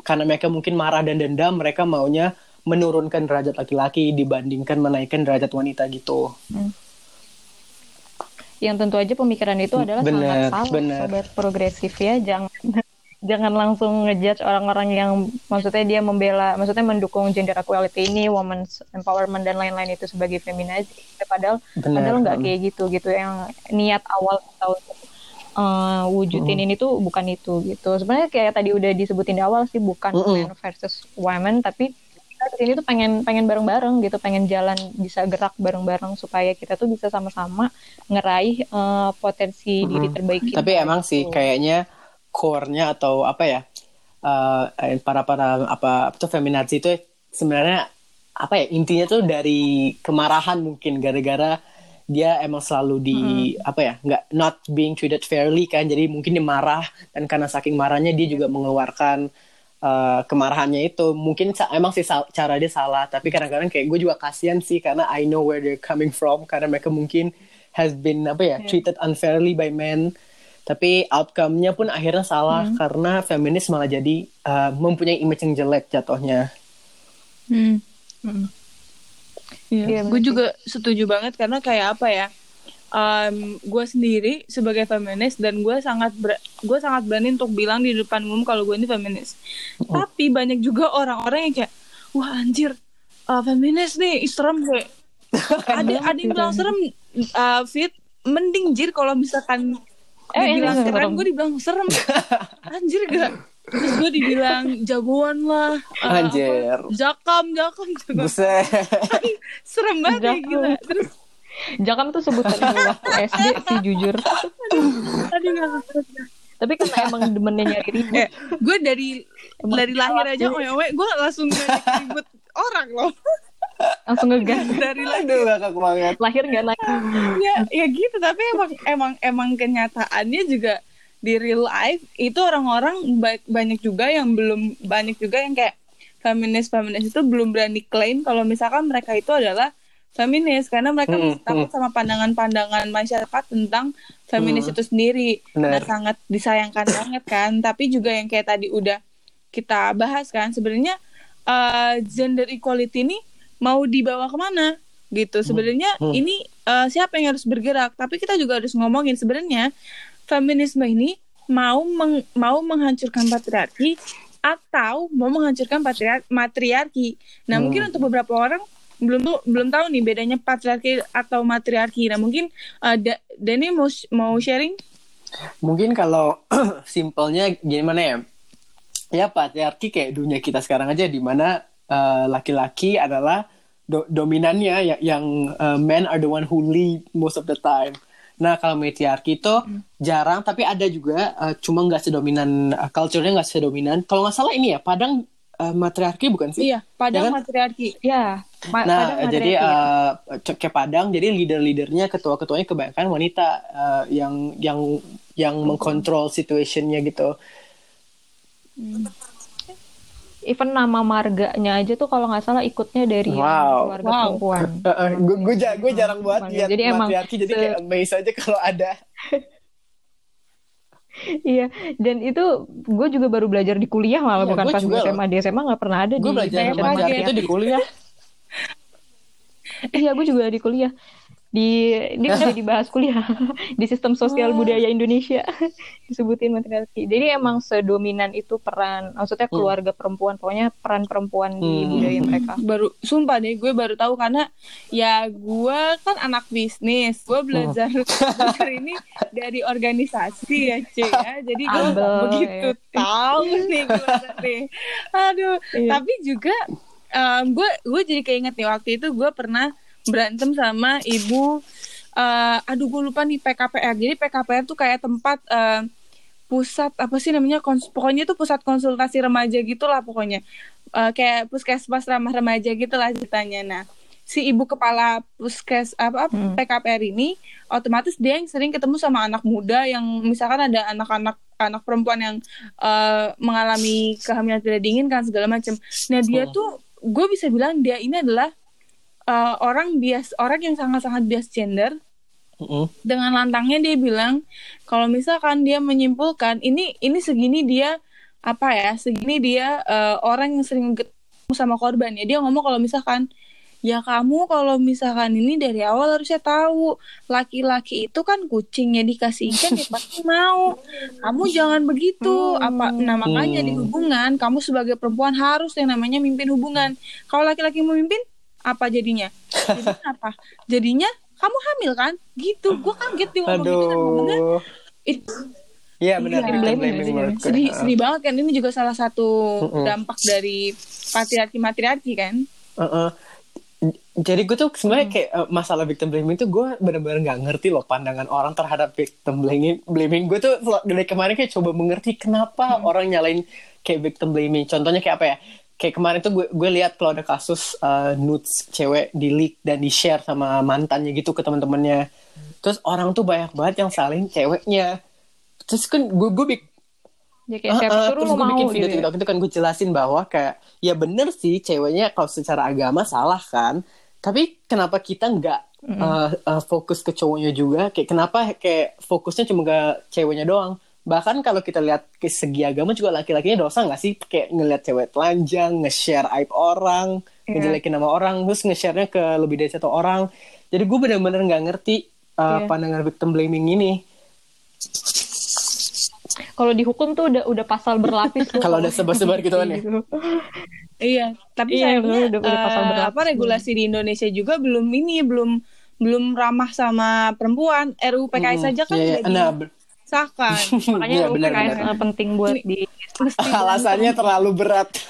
karena mereka mungkin marah dan dendam, mereka maunya menurunkan derajat laki-laki dibandingkan menaikkan derajat wanita gitu. yang tentu aja pemikiran itu adalah Bener, sangat salah bener. sobat progresif ya jangan jangan langsung ngejudge orang-orang yang maksudnya dia membela maksudnya mendukung gender equality ini women's empowerment dan lain-lain itu sebagai feminazi padahal Bener. padahal nggak kayak gitu gitu yang niat awal kita eh, wujudin ini tuh bukan itu gitu sebenarnya kayak tadi udah disebutin di awal sih bukan Mm-mm. men versus women tapi kita ke sini tuh pengen pengen bareng-bareng gitu pengen jalan bisa gerak bareng-bareng supaya kita tuh bisa sama-sama ngeraih eh, potensi diri Mm-mm. terbaik kita Tapi emang sih gitu. kayaknya core-nya atau apa ya eh, para para apa tuh feminazi itu sebenarnya apa ya intinya tuh dari kemarahan mungkin gara-gara dia emang selalu di apa ya nggak not being treated fairly kan. Jadi mungkin dia marah dan karena saking marahnya dia juga mengeluarkan uh, kemarahannya itu. Mungkin emang sih cara dia salah. Tapi kadang-kadang kayak gue juga kasihan sih karena I know where they're coming from. Karena mereka mungkin has been apa ya treated unfairly by men. Tapi outcome-nya pun akhirnya salah karena feminis malah jadi uh, mempunyai image yang jelek jatuhnya. Hmm. Mm. Iya, Iya, gue juga setuju banget karena kayak apa ya? Um, gue sendiri sebagai feminis dan gue sangat gue sangat berani untuk bilang di depan umum kalau gue ini feminis. Tapi banyak juga orang-orang yang kayak, wah anjir, uh, feminis nih serem kayak. ada ada yang bilang serem, uh, fit mending jir kalau misalkan Eh, dibilang keren, gue dibilang serem. Anjir gak? Terus gue dibilang jagoan lah. uh, Anjir. apa, jakam, jakam, jakam. buset serem banget ya Jakam. gila. Terus Jakam tuh sebutan gue waktu SD sih jujur. gak ngerti. Tapi karena emang demennya nyari ribut. eh, gue dari Emang dari lahir aja owe gue langsung ribut orang loh langsung ngegas. dari lahir aduh banget Lahir nggak naik. ya ya gitu tapi emang emang emang kenyataannya juga di real life itu orang-orang ba- banyak juga yang belum banyak juga yang kayak feminis feminis itu belum berani klaim kalau misalkan mereka itu adalah feminis. Karena mereka Hmm, takut sama pandangan-pandangan masyarakat tentang feminis itu sendiri. Nah sangat disayangkan banget kan. Tapi juga yang kayak tadi udah kita bahas kan sebenarnya eh, gender equality ini mau dibawa ke mana? Gitu. Sebenarnya Hmm. ini eh, siapa yang harus bergerak? Tapi kita juga harus ngomongin sebenarnya feminisme ini mau meng- mau menghancurkan patriarki atau mau menghancurkan patriar- matriarki. Nah Hmm. mungkin untuk beberapa orang belum tuh belum tahu nih bedanya patriarki atau matriarki. Nah mungkin eh, Da- Dani mau mau sharing? Mungkin kalau simpelnya gimana ya? Ya patriarki kayak dunia kita sekarang aja di mana uh, laki-laki adalah do- dominannya yang, yang uh, men are the one who lead most of the time nah kalau matriarki itu jarang tapi ada juga uh, cuma nggak sedominan uh, culture-nya nggak sedominan kalau nggak salah ini ya padang uh, matriarki bukan sih iya padang Ya kan? matriarki Ya. Ma- Nah, kadang jadi uh, c- kayak Padang, jadi leader-leadernya, ketua-ketuanya kebanyakan wanita uh, yang yang yang mengkontrol situationnya gitu. Even nama marganya aja tuh kalau nggak salah ikutnya dari Wow. keluarga Wow. perempuan. gue gue gue jarang buat lihat Jadi emang jadi se- kayak amazed aja kalau ada. Iya, dan itu gue juga baru belajar di kuliah malah Iya, bukan gue pas juga gue SMA di SMA nggak pernah ada Gue di belajar itu di kuliah. Iya, gue juga di kuliah di ini udah dibahas kuliah di sistem sosial budaya Indonesia disebutin matriarki. Jadi emang sedominan itu peran, maksudnya keluarga perempuan, pokoknya peran perempuan di Hmm. budaya mereka. baru sumpah deh gue baru tahu karena ya gue kan anak bisnis gue belajar belajar ini dari organisasi ya cuy ya jadi gue begitu ya. tahu nih gue nih aduh Iya. tapi juga em, gue gue jadi keinget nih waktu itu gue pernah berantem sama ibu eh, aduh gue lupa nih PKPR jadi PKPR tuh kayak tempat eh, pusat apa sih namanya kons- pokoknya itu pusat konsultasi remaja gitulah pokoknya. Eh, kayak puskesmas ramah remaja gitulah ceritanya. Nah si ibu kepala puskes apa Hmm. PKPR ini otomatis dia yang sering ketemu sama anak muda yang misalkan ada anak-anak anak perempuan yang eh, mengalami kehamilan tidak diinginkan segala macam nah dia tuh gue bisa bilang dia ini adalah eh, orang bias orang yang sangat-sangat bias gender dengan lantangnya dia bilang kalau misalkan dia menyimpulkan ini ini segini dia apa ya segini dia eh, orang yang sering ketemu sama korban. Ya dia ngomong kalau misalkan ya kamu kalau misalkan ini dari awal harusnya tahu laki-laki itu kan kucingnya dikasih ikan ya pasti mau. Kamu jangan begitu. Apa nah makanya di Hmm. hubungan kamu sebagai perempuan harus yang namanya mimpin hubungan. Kalau laki-laki memimpin apa jadinya jadinya apa jadinya kamu hamil kan gitu gue kaget dia ngomong gitu kan ngomongnya itu Iya benar Iya. victim Blaming sedih sedih banget kan ini juga salah satu Mm-mm. dampak dari patriarki matriarki kan Uh-uh. Jadi gue tuh sebenarnya kayak uh, masalah victim blaming tuh gue benar-benar nggak ngerti loh pandangan orang terhadap victim blaming. Blaming gue tuh dari kemarin kayak coba mengerti kenapa orang nyalain kayak victim blaming. Contohnya kayak apa ya? Kayak kemarin tuh gue gue lihat kalau ada kasus uh, nudes cewek di leak dan di share sama mantannya gitu ke teman-temannya. Terus orang tuh banyak banget yang saling ceweknya. Terus kan gue gue bik- Ya kayak siapa ah, suruh terus gue bikin video gitu. ya. Itu kan gue jelasin bahwa kayak ya bener sih ceweknya kalau secara agama salah kan tapi kenapa kita nggak uh, uh, fokus ke cowoknya juga kayak kenapa kayak fokusnya cuma ke ceweknya doang bahkan kalau kita lihat ke segi agama juga laki-lakinya dosa nggak sih kayak ngeliat cewek telanjang nge-share aib orang Iya. ngejelekin nama orang terus nge-share-nya ke lebih dari satu orang jadi gue bener-bener nggak ngerti uh, Iya. pandangan victim blaming ini Kalau dihukum tuh udah udah pasal berlapis tuh. Kalau udah sebar-sebar gitu kan ya? Iya, tapi Iya, sayangnya udah- udah eh, pasal berlapis. apa regulasi di Indonesia juga belum ini belum belum ramah sama perempuan. RUU PKS saja kan Iya, iya. tidak Nah, disahkan. Makanya Iya, RUU benar, PKS benar. penting buat di alasannya terlalu berat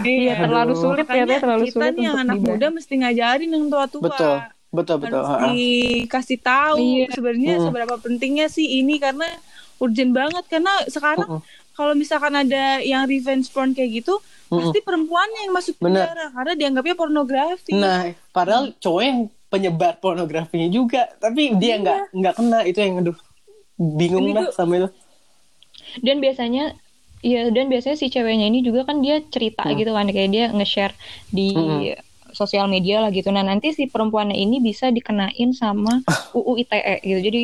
Iya, terlalu Aduh. sulit ya, terlalu kita sulit nih yang untuk anak muda mesti ngajarin yang tua-tua. betul betul betul Harus dikasih tahu Iya. sebenarnya Mm. seberapa pentingnya sih ini karena urgent banget karena sekarang Mm-mm. kalau misalkan ada yang revenge porn kayak gitu Mm-mm. pasti perempuannya yang masuk Bener. penjara karena dianggapnya pornografi. nah padahal cowok yang penyebar pornografinya juga tapi dia nggak nggak kena itu yang aduh bingung tuh- sama itu Dan biasanya Iya, dan biasanya si ceweknya ini juga kan dia cerita Hmm. gitu kan, kayak dia nge-share di Hmm. sosial media lah gitu. Nah, nanti si perempuannya ini bisa dikenain sama UU ITE gitu. Jadi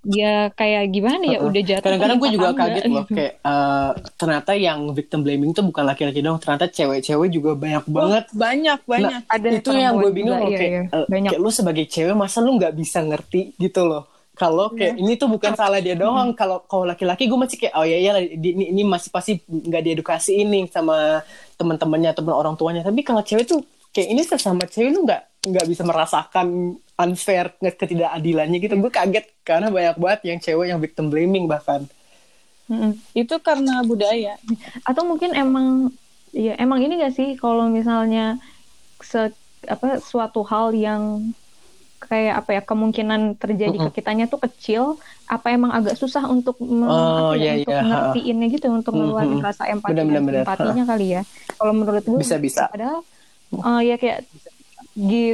dia kayak gimana ya, Uh-uh. udah jatuh. kadang-kadang gue juga tangga kaget loh kayak eh, ternyata yang victim blaming tuh bukan laki-laki dong ternyata cewek-cewek juga banyak banget banyak banyak. Ada itu yang gue bingung juga, loh iya, kayak, iya. eh, Banyak. kayak lu sebagai cewek masa lu nggak bisa ngerti gitu loh kalau kayak ini tuh bukan salah dia doang kalau kalau laki-laki gue masih kayak oh ya ya ini, ini masih pasti nggak diedukasi ini sama teman-temannya teman orang tuanya tapi kalau cewek tuh kayak ini sesama cewek lu nggak nggak bisa merasakan unfair ketidakadilannya gitu gue kaget karena banyak banget yang cewek yang victim blaming bahkan Mm-mm. Itu karena budaya. Atau mungkin emang ya emang ini gak sih kalau misalnya se apa suatu hal yang kayak apa ya kemungkinan terjadi Mm-mm. ke kitanya tuh kecil apa emang agak susah untuk Oh, ya, iya, untuk iya, ngertiinnya gitu untuk Mm-mm. ngeluarin rasa empati simpatinya kali ya kalau menurut gue Bisa, bisa. padahal eh, ya kayak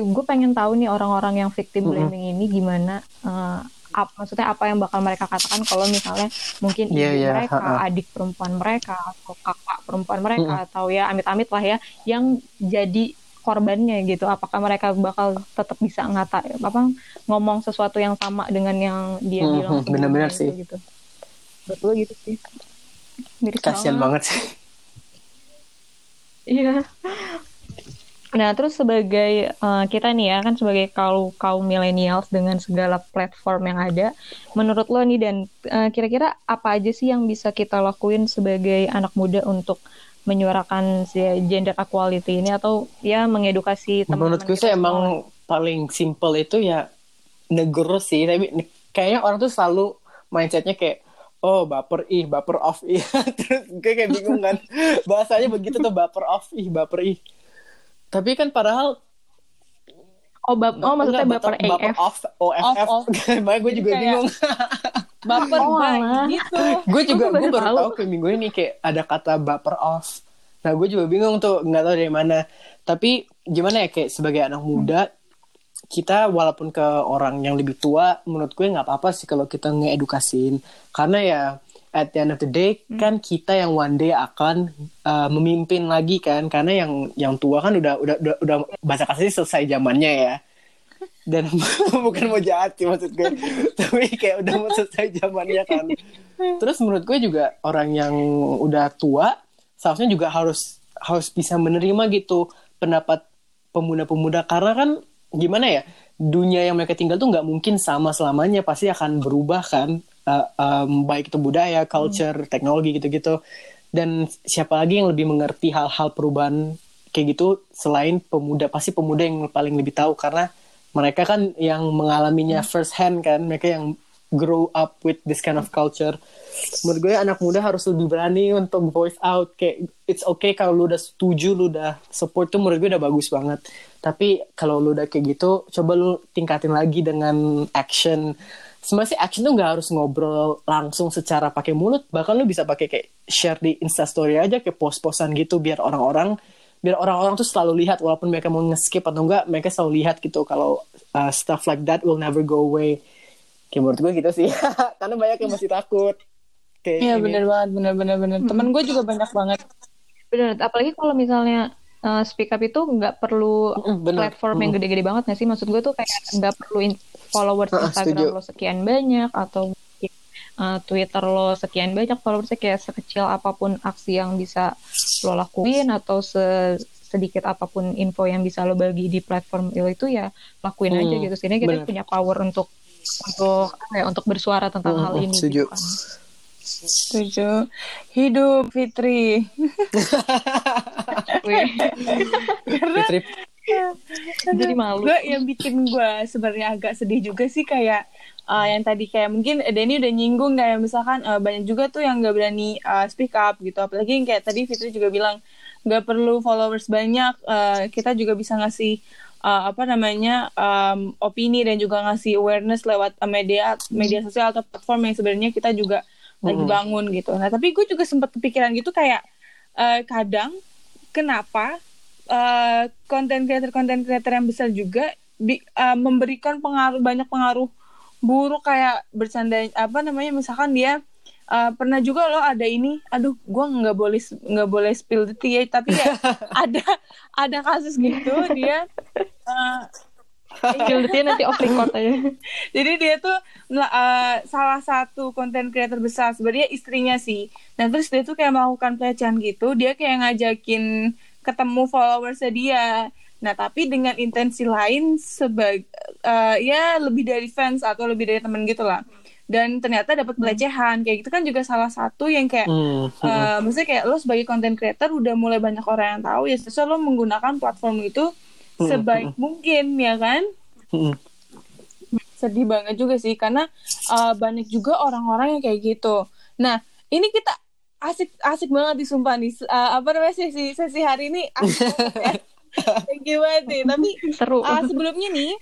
gue pengen tahu nih orang-orang yang victim blaming ini gimana eh, ap- maksudnya apa yang bakal mereka katakan kalau misalnya mungkin ibu iya, mereka, ha-ha. adik perempuan mereka atau kakak perempuan mereka atau ya amit-amit lah ya yang jadi korbannya gitu. Apakah mereka bakal tetap bisa ngata apa ngomong sesuatu yang sama dengan yang dia Mhm, bilang benar-benar sih. gitu. Betul gitu sih. Miris kasihan banget sih Iya. Nah, terus sebagai eh, kita nih ya kan sebagai kaum kaum millennials dengan segala platform yang ada, menurut lo nih dan eh, kira-kira apa aja sih yang bisa kita lakuin sebagai anak muda untuk menyuarakan si gender equality ini atau ya mengedukasi teman-teman menurut gue sih emang paling simple itu ya negur sih tapi kayaknya orang tuh selalu mindsetnya kayak oh baper ih baper off ih. Terus gue kayak bingung kan. Bahasanya begitu tuh baper off ih baper ih tapi kan padahal Oh, bap oh maksudnya enggak, baper baper AF. off OFF Off, makanya gue juga kayak- bingung Baper Oh, alah. gitu. gue juga gue baru tahu. tahu kayak minggu ini kayak ada kata baper off nah gue juga bingung tuh nggak tahu dari mana tapi gimana ya kayak sebagai anak muda kita walaupun ke orang yang lebih tua menurut gue nggak apa-apa sih kalau kita ngeedukasin karena ya at the end of the day kan kita yang one day akan uh, memimpin lagi kan. Karena yang yang tua kan udah udah udah, udah bahasa kasih selesai zamannya ya. Dan bukan mau jahat sih maksud gue. Tapi kayak udah mau selesai zamannya kan. Terus menurut gue juga orang yang udah tua seharusnya juga harus harus bisa menerima gitu pendapat pemuda-pemuda. Karena kan gimana ya dunia yang mereka tinggal tuh nggak mungkin sama selamanya. Pasti akan berubah kan Uh, um, baik itu budaya, culture, teknologi gitu-gitu. Dan siapa lagi yang lebih mengerti hal-hal perubahan kayak gitu selain pemuda? Pasti pemuda yang paling lebih tahu karena mereka kan yang mengalaminya first hand kan. Mereka yang grow up with this kind of culture. Menurut gue anak muda harus lebih berani untuk voice out kayak it's okay kalau lu udah setuju lu udah support. Tuh menurut gue udah bagus banget. Tapi kalau lu udah kayak gitu coba lu tingkatin lagi dengan action sebenarnya sih action tuh nggak harus ngobrol langsung secara pakai mulut bahkan lu bisa pakai kayak share di instastory aja kayak post-postan gitu biar orang-orang biar orang-orang tuh selalu lihat walaupun mereka mau nge-skip atau enggak mereka selalu lihat gitu kalau uh, stuff like that will never go away kayak menurut gue gitu sih karena banyak yang masih takut kayak Iya bener banget, bener bener bener. Temen gue juga banyak banget. Bener, apalagi kalau misalnya uh, speak up itu nggak perlu bener. platform yang gede-gede banget nggak sih? Maksud gue tuh kayak nggak perlu followers Ah, Instagram setuju. lo sekian banyak atau mungkin, uh, Twitter lo sekian banyak followersnya kayak sekecil apa pun aksi yang bisa lo lakuin atau se- sedikit apa pun info yang bisa lo bagi di platform lo itu ya lakuin aja Hmm, gitu. Sehingga kita bener. punya power untuk untuk apa ya, untuk bersuara tentang Mm, hal ini. setuju. gitu kan. Setuju. Hidup Fitri. Fitri, jadi malu. Gue yang bikin gue sebenarnya agak sedih juga sih kayak uh, yang tadi kayak mungkin Denny udah nyinggung kayak misalkan uh, banyak juga tuh yang gak berani uh, speak up gitu. Apalagi yang kayak tadi Fitri juga bilang gak perlu followers banyak. uh, kita juga bisa ngasih uh, apa namanya um, opini dan juga ngasih awareness lewat uh, media media sosial atau platform yang sebenarnya kita juga lagi bangun gitu. Nah tapi gue juga sempat kepikiran gitu kayak uh, kadang kenapa uh, konten creator konten creator yang besar juga bi- uh, memberikan pengaruh banyak pengaruh buruk kayak bercanda apa namanya misalkan dia uh, pernah juga loh ada ini aduh gue nggak boleh nggak boleh spill the tea ya, tapi ya ada ada kasus gitu dia uh, Skillnya nanti off record aja. jadi dia tuh uh, salah satu konten creator besar sebenarnya istrinya sih. Nah terus dia tuh kayak melakukan pelecehan gitu. Dia kayak ngajakin ketemu followersnya dia. Nah tapi dengan intensi lain sebagai ya lebih dari fans atau lebih dari temen gitu lah. Dan ternyata dapat pelecehan kayak gitu kan juga salah satu yang kayak. Eh, maksudnya kayak lo sebagai content creator udah mulai banyak orang yang tahu ya sesuai lo menggunakan platform itu Hmm, sebaik mungkin ya kan sedih banget juga sih karena uh, banyak juga orang-orang yang kayak gitu. Nah ini kita asik asik banget disumpah nih Uh, apa namanya sesi sesi hari ini asik banget ya. Thank you banget nih. Tapi Seru. uh, sebelumnya nih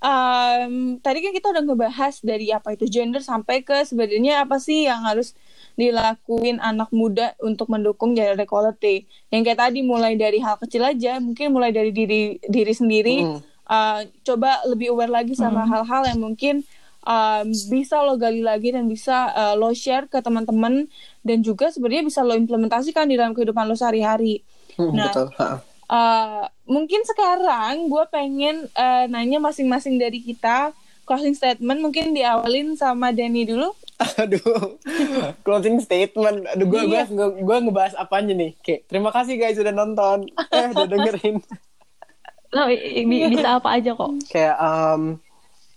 um, tadi kan kita udah ngebahas dari apa itu gender sampai ke sebenarnya apa sih yang harus dilakuin anak muda untuk mendukung gender equality. Yang kayak tadi mulai dari hal kecil aja, mungkin mulai dari diri diri sendiri, Hmm. uh, coba lebih aware lagi sama hal-hal yang mungkin um, bisa lo gali lagi dan bisa uh, lo share ke teman-teman dan juga sebenarnya bisa lo implementasikan di dalam kehidupan lo sehari-hari. Hmm, Nah, betul. Uh, mungkin sekarang gue pengen uh, nanya masing-masing dari kita closing statement mungkin diawalin sama Denny dulu. Aduh, closing statement. Aduh, gue Iya. gue gue ngebahas apanya nih? Kayak terima kasih guys sudah nonton, eh udah dengerin. Nah, i- i- bisa apa aja kok. Kayak um,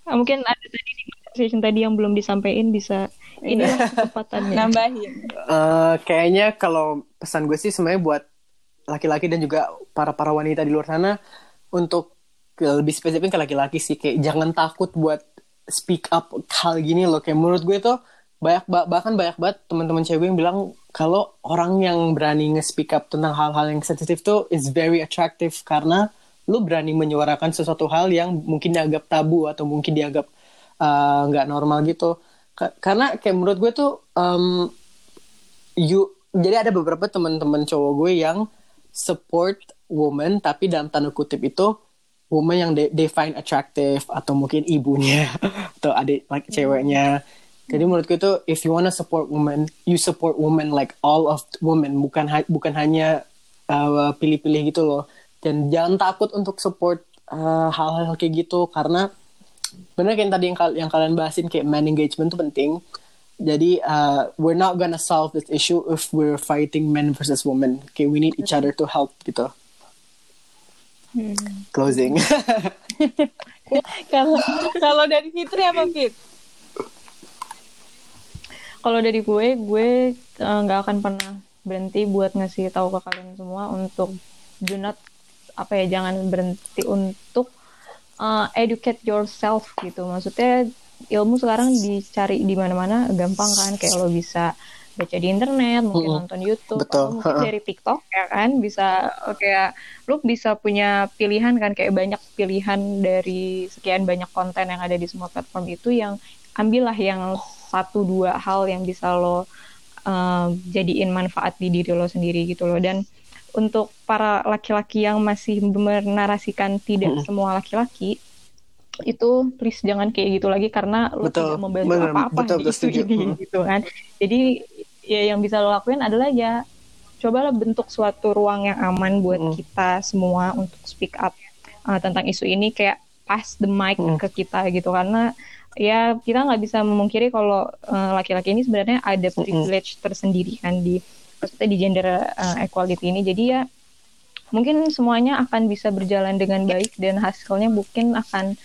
mungkin ada tadi di conversation tadi yang belum disampaikan bisa inilah kesempatannya. Nambahin. eh, kayaknya kalau pesan gue sih sebenarnya buat laki-laki dan juga para para wanita di luar sana untuk ke- lebih spesifik ke laki-laki sih kayak jangan takut buat speak up hal gini loh kayak menurut gue tuh banyak ba- bahkan banyak banget teman-teman cewek yang bilang kalau orang yang berani nge-speak up tentang hal-hal yang sensitif tuh is very attractive karena lu berani menyuarakan sesuatu hal yang mungkin dianggap tabu atau mungkin dianggap uh, nggak normal gitu. Ka- karena kayak menurut gue tuh um, you jadi ada beberapa teman-teman cowok gue yang support woman tapi dalam tanda kutip itu woman yang they, they find attractive atau mungkin ibunya atau adik like ceweknya. Jadi menurut gue itu if you wanna support woman you support woman like all of women. Bukan ha- bukan hanya uh, pilih-pilih gitu loh. Dan jangan takut untuk support uh, hal-hal kayak gitu karena bener kayak tadi yang, kal- yang kalian bahasin kayak man engagement itu penting jadi uh, we're not gonna solve this issue if we're fighting men versus women. Okay, we need each other to help gitu. Closing. Kalau kalau dari Fitri apa Fit? Kalau dari gue, gue eh, nggak akan pernah berhenti buat ngasih tahu ke kalian semua untuk do not apa ya jangan berhenti untuk uh, educate yourself gitu. Maksudnya ilmu sekarang dicari di mana-mana gampang kan kayak lo bisa baca di internet, mungkin Mm-mm. nonton YouTube, Betul. atau mungkin dari TikTok ya kan bisa kayak lo bisa punya pilihan kan kayak banyak pilihan dari sekian banyak konten yang ada di semua platform itu yang ambillah yang satu dua hal yang bisa lo uh, jadiin manfaat di diri lo sendiri gitu loh dan untuk para laki-laki yang masih menarasikan tidak Mm-mm. semua laki-laki itu please jangan kayak gitu lagi karena lo Betul. tidak membantu apa-apa di isu setuju. ini Mm. gitu kan jadi ya yang bisa lo lakuin adalah ya cobalah bentuk suatu ruang yang aman buat Mm. kita semua untuk speak up uh, tentang isu ini kayak pass the mic Mm. ke kita gitu karena ya kita nggak bisa memungkiri kalau uh, laki-laki ini sebenarnya ada privilege tersendiri kan di maksudnya di gender uh, equality ini. Jadi ya mungkin semuanya akan bisa berjalan dengan baik dan hasilnya mungkin akan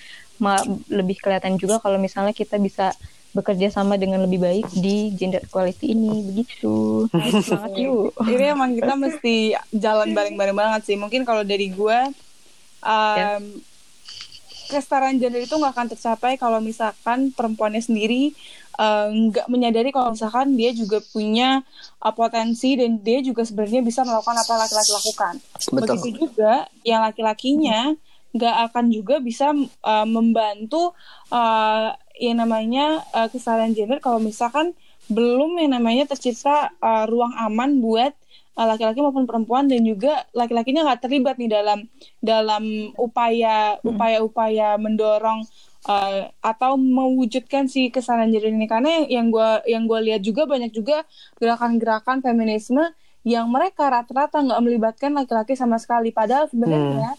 lebih kelihatan juga kalau misalnya kita bisa bekerja sama dengan lebih baik di gender equality ini. Begitu. Semangat yuk. Ini emang kita mesti jalan bareng-bareng banget sih. Mungkin kalau dari gue um, Ya. kesetaraan gender itu nggak akan tercapai kalau misalkan perempuannya sendiri uh, nggak menyadari kalau misalkan dia juga punya uh, potensi dan dia juga sebenarnya bisa melakukan apa laki-laki lakukan Betul. begitu juga yang laki-lakinya nggak akan juga bisa uh, membantu uh, yang namanya uh, kesetaraan gender kalau misalkan belum yang namanya tercipta uh, ruang aman buat uh, laki-laki maupun perempuan dan juga laki-lakinya nggak terlibat nih dalam dalam upaya upaya-upaya mendorong uh, atau mewujudkan si kesetaraan gender ini. Karena yang gue yang gue lihat juga banyak juga gerakan-gerakan feminisme yang mereka rata-rata nggak melibatkan laki-laki sama sekali. Padahal sebenarnya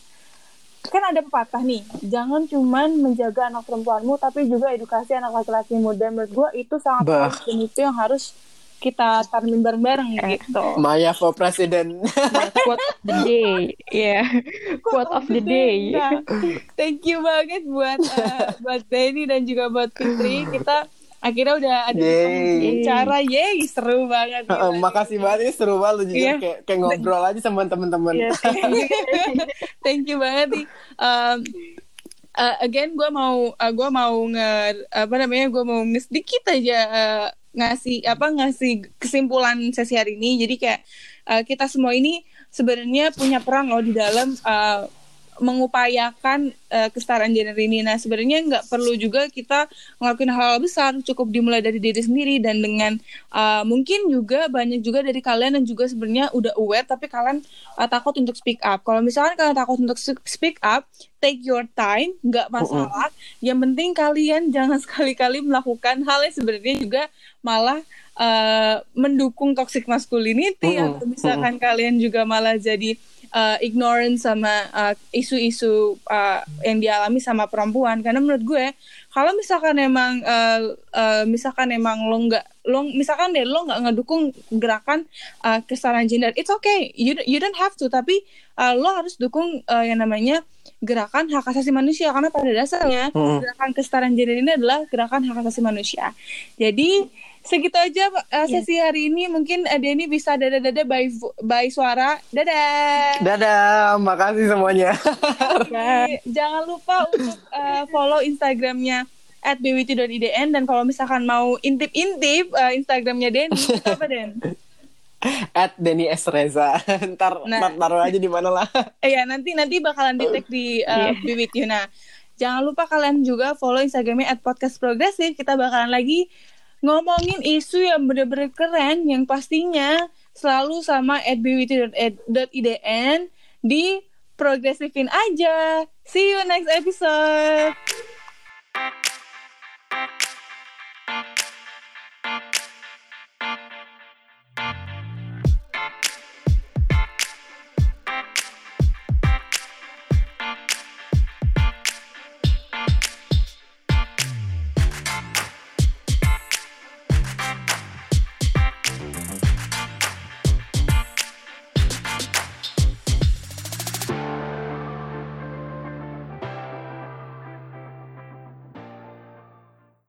kan ada pepatah nih jangan cuman menjaga anak perempuanmu tapi juga edukasi anak laki-lakimu dan menurut gue itu sangat dan itu yang harus kita tanemin bareng-bareng gitu. Maya for President. quote of the day ya quote of the day. Nah, thank you banget buat eh, buat Denny dan juga buat Fitri. Kita akhirnya udah ada cara yeay seru banget. Gila. Makasih banget ini seru banget jujur. Iya. kayak, kayak ngobrol aja sama temen-temen. Iya, thank you. Banget nih. Um, uh, again gue mau uh, gue mau nge apa namanya gue mau nge sedikit aja uh, ngasih apa ngasih kesimpulan sesi hari ini. Jadi kayak uh, kita semua ini sebenarnya punya peran loh di dalam uh, mengupayakan uh, kesetaraan gender ini. Nah, sebenarnya nggak perlu juga kita ngelakuin hal-hal besar, cukup dimulai dari diri sendiri dan dengan uh, mungkin juga banyak juga dari kalian yang juga sebenarnya udah aware tapi kalian uh, takut untuk speak up. Kalau misalkan kalian takut untuk speak up, take your time, nggak masalah. Yang penting kalian jangan sekali-kali melakukan hal yang sebenarnya juga malah uh, mendukung toxic masculinity Mm-mm, atau misalkan kalian juga malah jadi uh, ignorant sama uh, isu-isu uh, yang dialami sama perempuan. Karena menurut gue kalau misalkan emang uh, uh, misalkan emang lo nggak lo misalkan deh lo nggak ngedukung gerakan uh, kesetaraan gender it's okay. You you don't have to. Tapi uh, lo harus dukung uh, yang namanya gerakan hak asasi manusia. Karena pada dasarnya Mm. gerakan kesetaraan gender ini adalah gerakan hak asasi manusia. Jadi segitu aja uh, sesi hari ini mungkin uh, Denny bisa dada-dada by, vo- by suara dadah Dadah, makasih semuanya. Jangan lupa untuk uh, follow Instagramnya at bwt.idn dan kalau misalkan mau intip-intip uh, Instagramnya Denny apa Den? At Denny S. Reza. ntar, Nah. ntar taruh aja di mana lah. Eh ya nanti nanti bakalan di tag di uh, Iya. With You. Nah jangan lupa kalian juga follow Instagramnya at podcast progresif. Kita bakalan lagi ngomongin isu yang bener-bener keren yang pastinya selalu sama bwt.idn di progresifin aja. See you next episode.